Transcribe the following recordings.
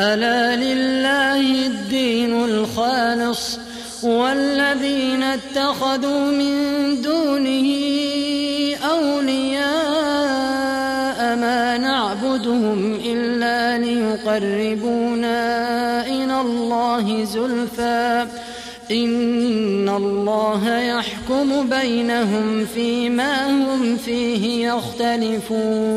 ألا لله الدين الخالص والذين اتخذوا من دونه أولياء ما نعبدهم إلا ليقربونا إلى الله زلفى. إن الله يحكم بينهم فيما هم فيه يختلفون.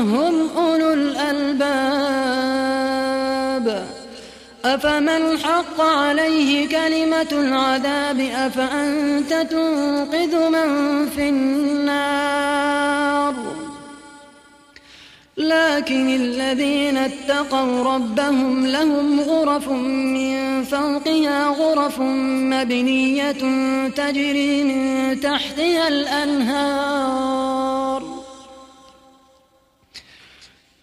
هم أولو الألباب. أفمن حق عليه كلمة العذاب؟ أفأنت تنقذ من في النار؟ لكن الذين اتقوا ربهم لهم غرف من فوقها غرف مبنية تجري من تحتها الأنهار.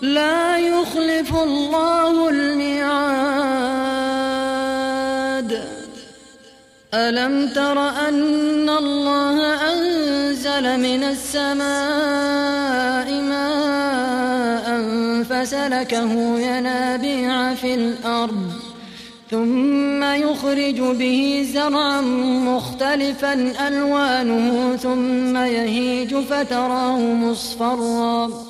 لا يخلف الله الميعاد. ألم تر أن الله أنزل من السماء ماء فسلكه ينابيع في الأرض ثم يخرج به زرعا مختلفا ألوانه ثم يهيج فتراه مصفرا.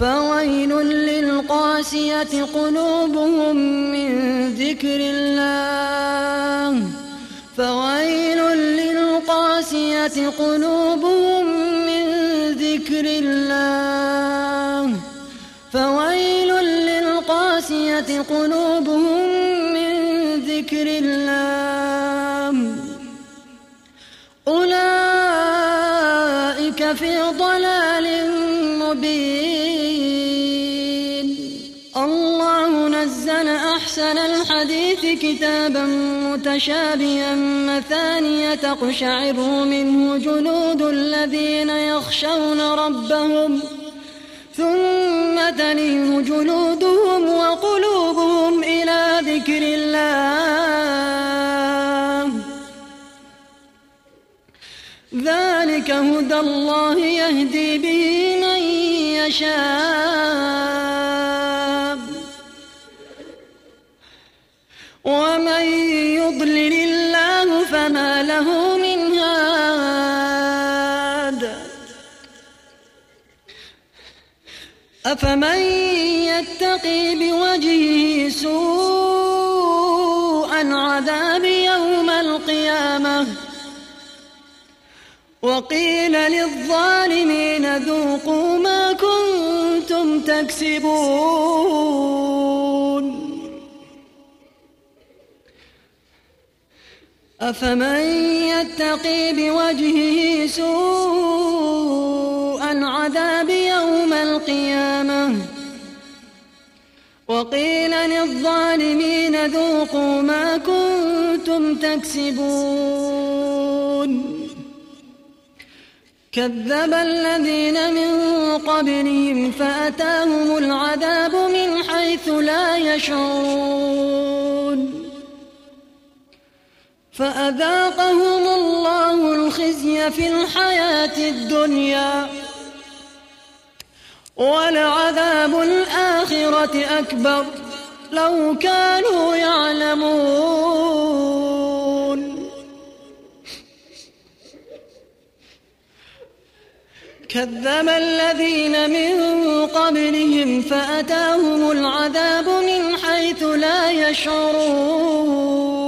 فويل للقاسية قلوبهم من ذكر الله. فويل للقاسية قلوبهم من ذكر الله. فويل للقاسية قلوبهم من ذكر الله. أولئك في ضلال أحسن الحديث كتابا متشابها مثانية تقشعر منه جلود الذين يخشون ربهم. ثم تلين جلودهم وقلوبهم إلى ذكر الله. ذلك هدى الله يهدي به من يشاء. فما له من هاد. أفمن يتقي بوجهه سوء العذاب يوم القيامة؟ وقيل للظالمين ذوقوا ما كنتم تكسبون. أفمن يتقي بوجهه سوء العذاب يوم القيامة؟ وقيل للظالمين ذوقوا ما كنتم تكسبون. كذب الذين من قبلهم فأتاهم العذاب من حيث لا يشعرون. فأذاقهم الله الخزي في الحياة الدنيا. ولعذاب الآخرة أكبر. لو كانوا يعلمون. كذب الذين من قبلهم فأتاهم العذاب من حيث لا يشعرون.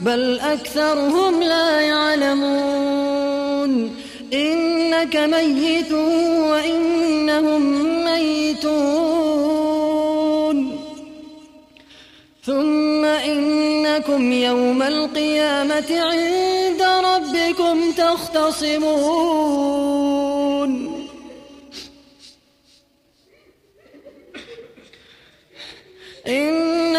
بل أكثرهم لا يعلمون. إنك ميت وإنهم ميتون. ثم إنكم يوم القيامة عند ربكم تختصمون.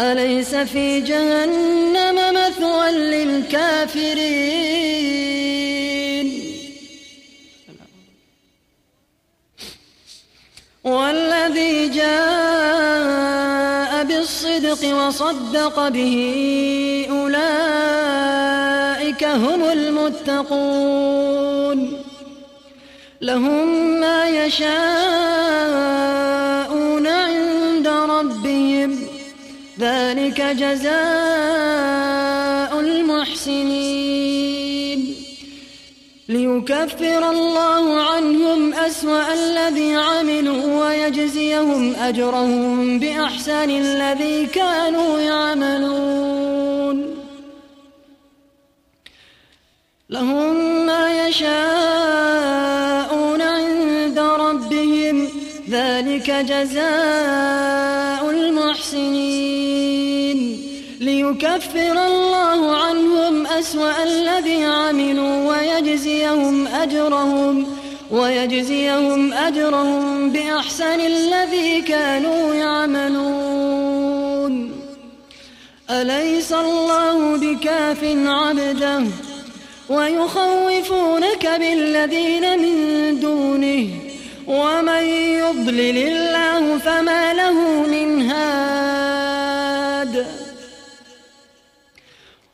أليس في جهنم مثوى للكافرين؟ والذي جاء بالصدق وصدق به أولئك هم المتقون. لهم ما يشاءون ذلك جزاء المحسنين. ليكفر الله عنهم أسوأ الذي عملوا ويجزيهم أجرهم بأحسن الذي كانوا يعملون. لهم ما يشاءون عند ربهم ذلك جزاء المحسنين. ليكفر الله عنهم أسوأ الذي عملوا ويجزيهم أجرهم ويجزيهم أجرهم بأحسن الذي كانوا يعملون. أليس الله بكاف عبده؟ ويخوفونك بالذين من دونه. ومن يضلل الله فما له من هاد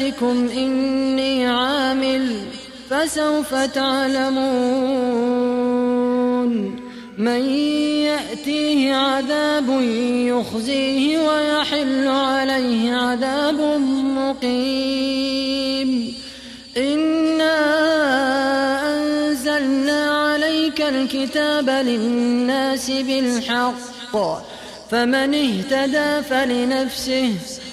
مكانتكم إني عامل فسوف تعلمون من يأتيه عذاب يخزيه ويحل عليه عذاب مقيم إنا أنزلنا عليك الكتاب للناس بالحق فمن اهتدى فلنفسه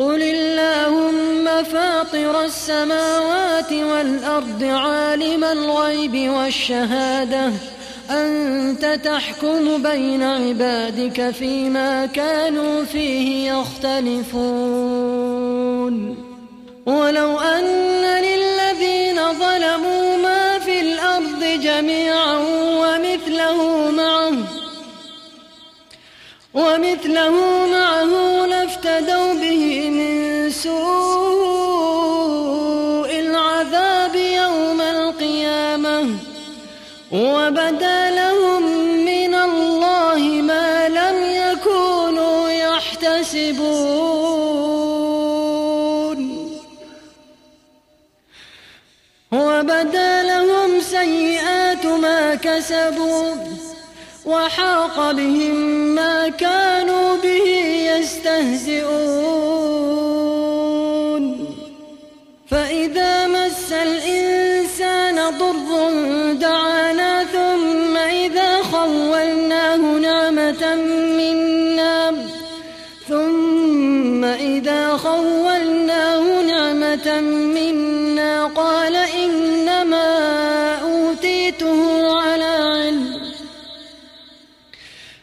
قل اللهم فاطر السماوات والأرض عالم الغيب والشهادة أنت تحكم بين عبادك فيما كانوا فيه يختلفون ولو أن للذين ظلموا ما في الأرض جميعا ومثله معه ومثله معه لافتدوا به من سوء العذاب يوم القيامة. وبدا لهم من الله ما لم يكونوا يحتسبون. وبدا لهم سيئات ما كسبوا. وحاق بهم ما كانوا به يستهزئون. فإذا مس الإنسان ضر دعانا ثم إذا خولناه نعمة منا ثم إذا خولناه نعمة منا قال إنما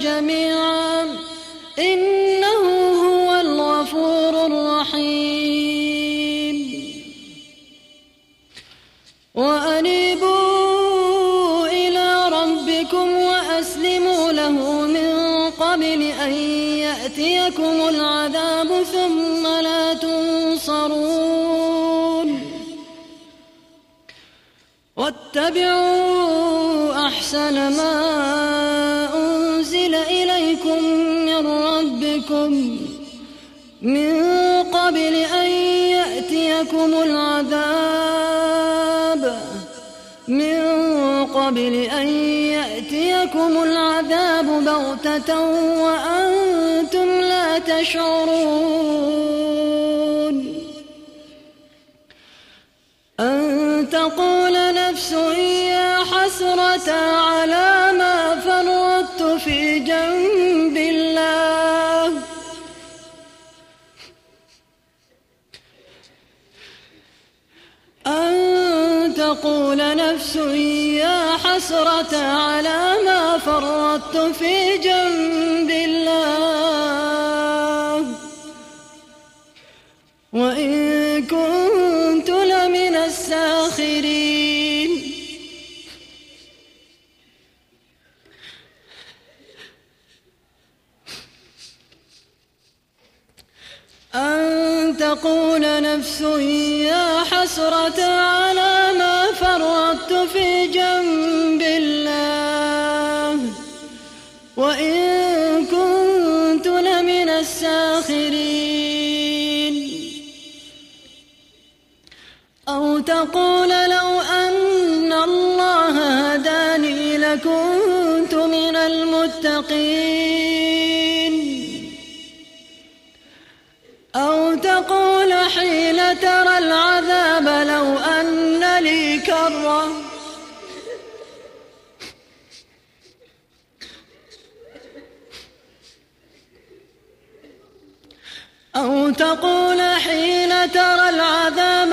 جميعا إنه هو الغفور الرحيم. وأنيبوا إلى ربكم وأسلموا له من قبل أن يأتيكم العذاب ثم لا تنصرون. واتبعوا أحسن ما من قبل أن يأتيكم العذاب. من قبل أن يأتيكم العذاب بغتة وأنتم لا تشعرون. أن تقول نفس يا حسرة على تقول نفس يا حسرة على ما فرطت في جنب الله. كرة أو تقول حين ترى العذاب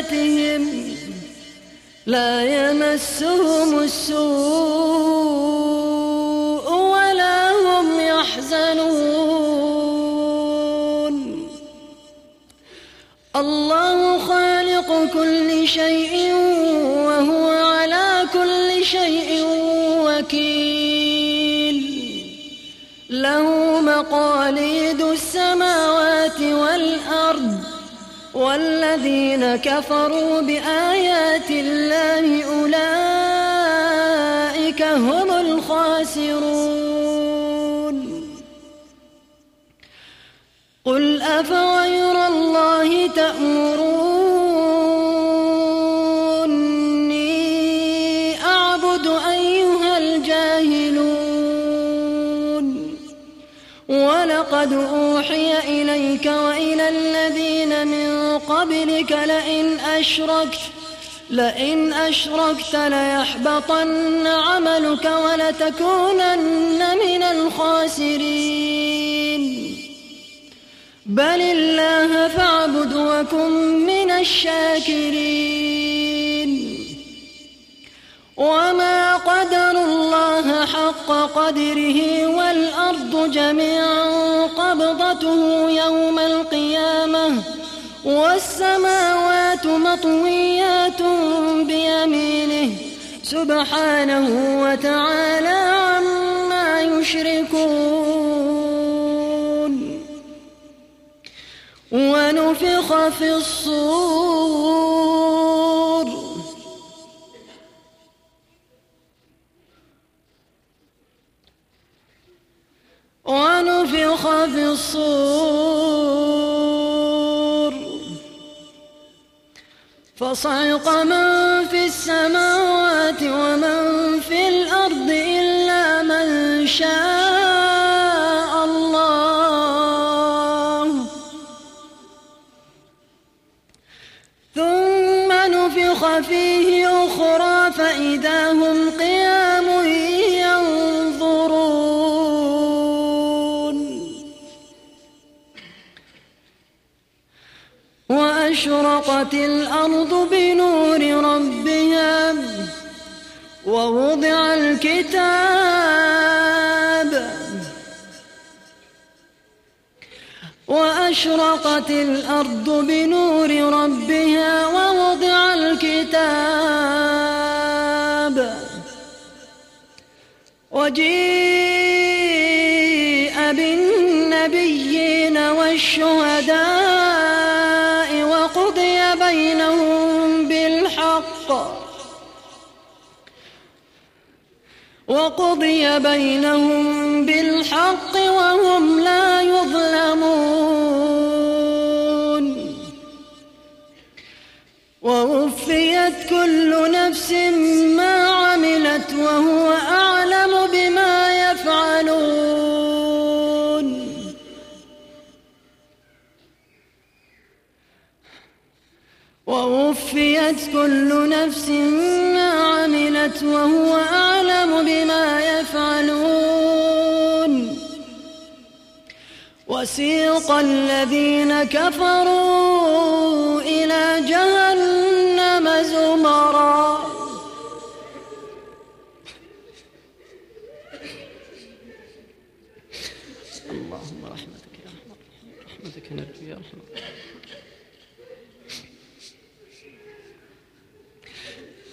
بآياتهم لا يمسهم السوء ولا هم يحزنون. الله خالق كل شيء وهو على كل شيء والذين كفروا بآيات الله أولئك هم الخاسرون. قل أفغير الله تأمروني أعبد أيها الجاهلون. ولقد أوحي إليك وإلى الذين من قبلك لئن أشركت لئن أشركت ليحبطن عملك ولتكونن من الخاسرين. بل الله فاعبد وكن من الشاكرين. وما قدر الله حق قدره والأرض جميعا قبضته يوم القيامة. والسماوات مطويات بيمينه سبحانه وتعالى عما يشركون. ونفخ في الصور. ونفخ في الصور. فصعق من في السماوات ومن في الأرض إلا من شاء الله. ثم نفخ فيه أخرى فإذا هم قيام وأشرقت الأرض بنور ربها ووضع الكتاب وأشرقت الأرض بنور ربها ووضع الكتاب وجيء بالنبيين والشهداء وقضي بينهم بالحق وهم لا يظلمون. ووفيت كل نفس ما عملت وهو أعلم بما يفعلون. ووفيت كل نفس ما عملت وهو أعلم بما يفعلون. وسيق الذين كفروا إلى جهنم زمرا اللهم رحمتك يا رحمة رحمتك نرجو يا رحمة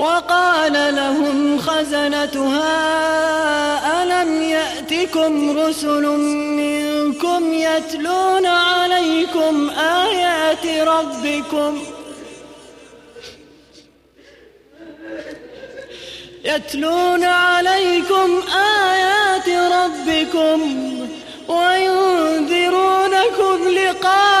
وقال لهم خزنتها ألم يأتكم رسل منكم يتلون عليكم آيات ربكم؟ يتلون عليكم آيات ربكم وينذرونكم لقاء.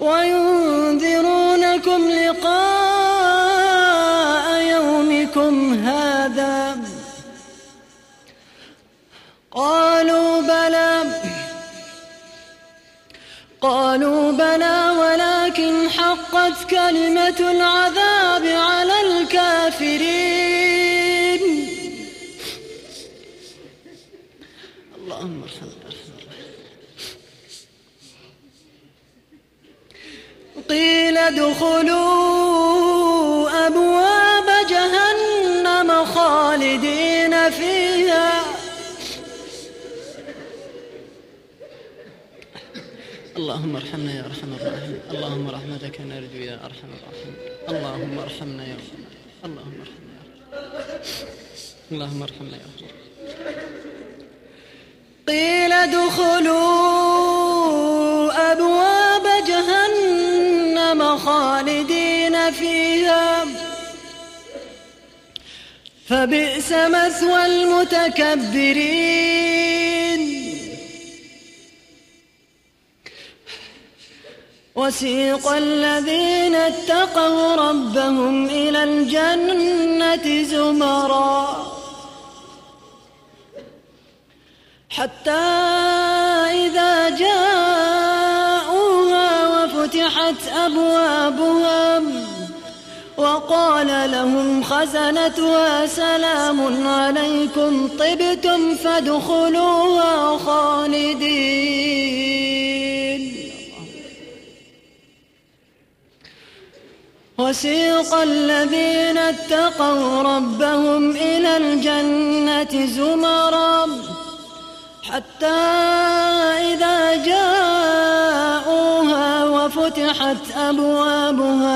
وينذرونكم لقاء يومكم هذا. قالوا بلى. قالوا بلى ولكن حقت كلمة العذاب على ادخلوا أبواب جهنم خالدين فيها. اللهم ارحمنا يا أرحم الراحمين. اللهم رحمتك نرجو يا أرحم الراحمين. اللهم ارحمنا يا ارحم اللهم ارحمنا يا ارحم اللهم ارحمنا يا ارحم قيل ادخلوا فبئس مثوى المتكبرين. وسيق الذين اتقوا ربهم إلى الجنة زمرًا. لهم خزنتها. سلام عليكم. طبتم فادخلوها خالدين. وسيق الذين اتقوا ربهم إلى الجنة زمرًا. حتى إذا جاءوها وفتحت أبوابها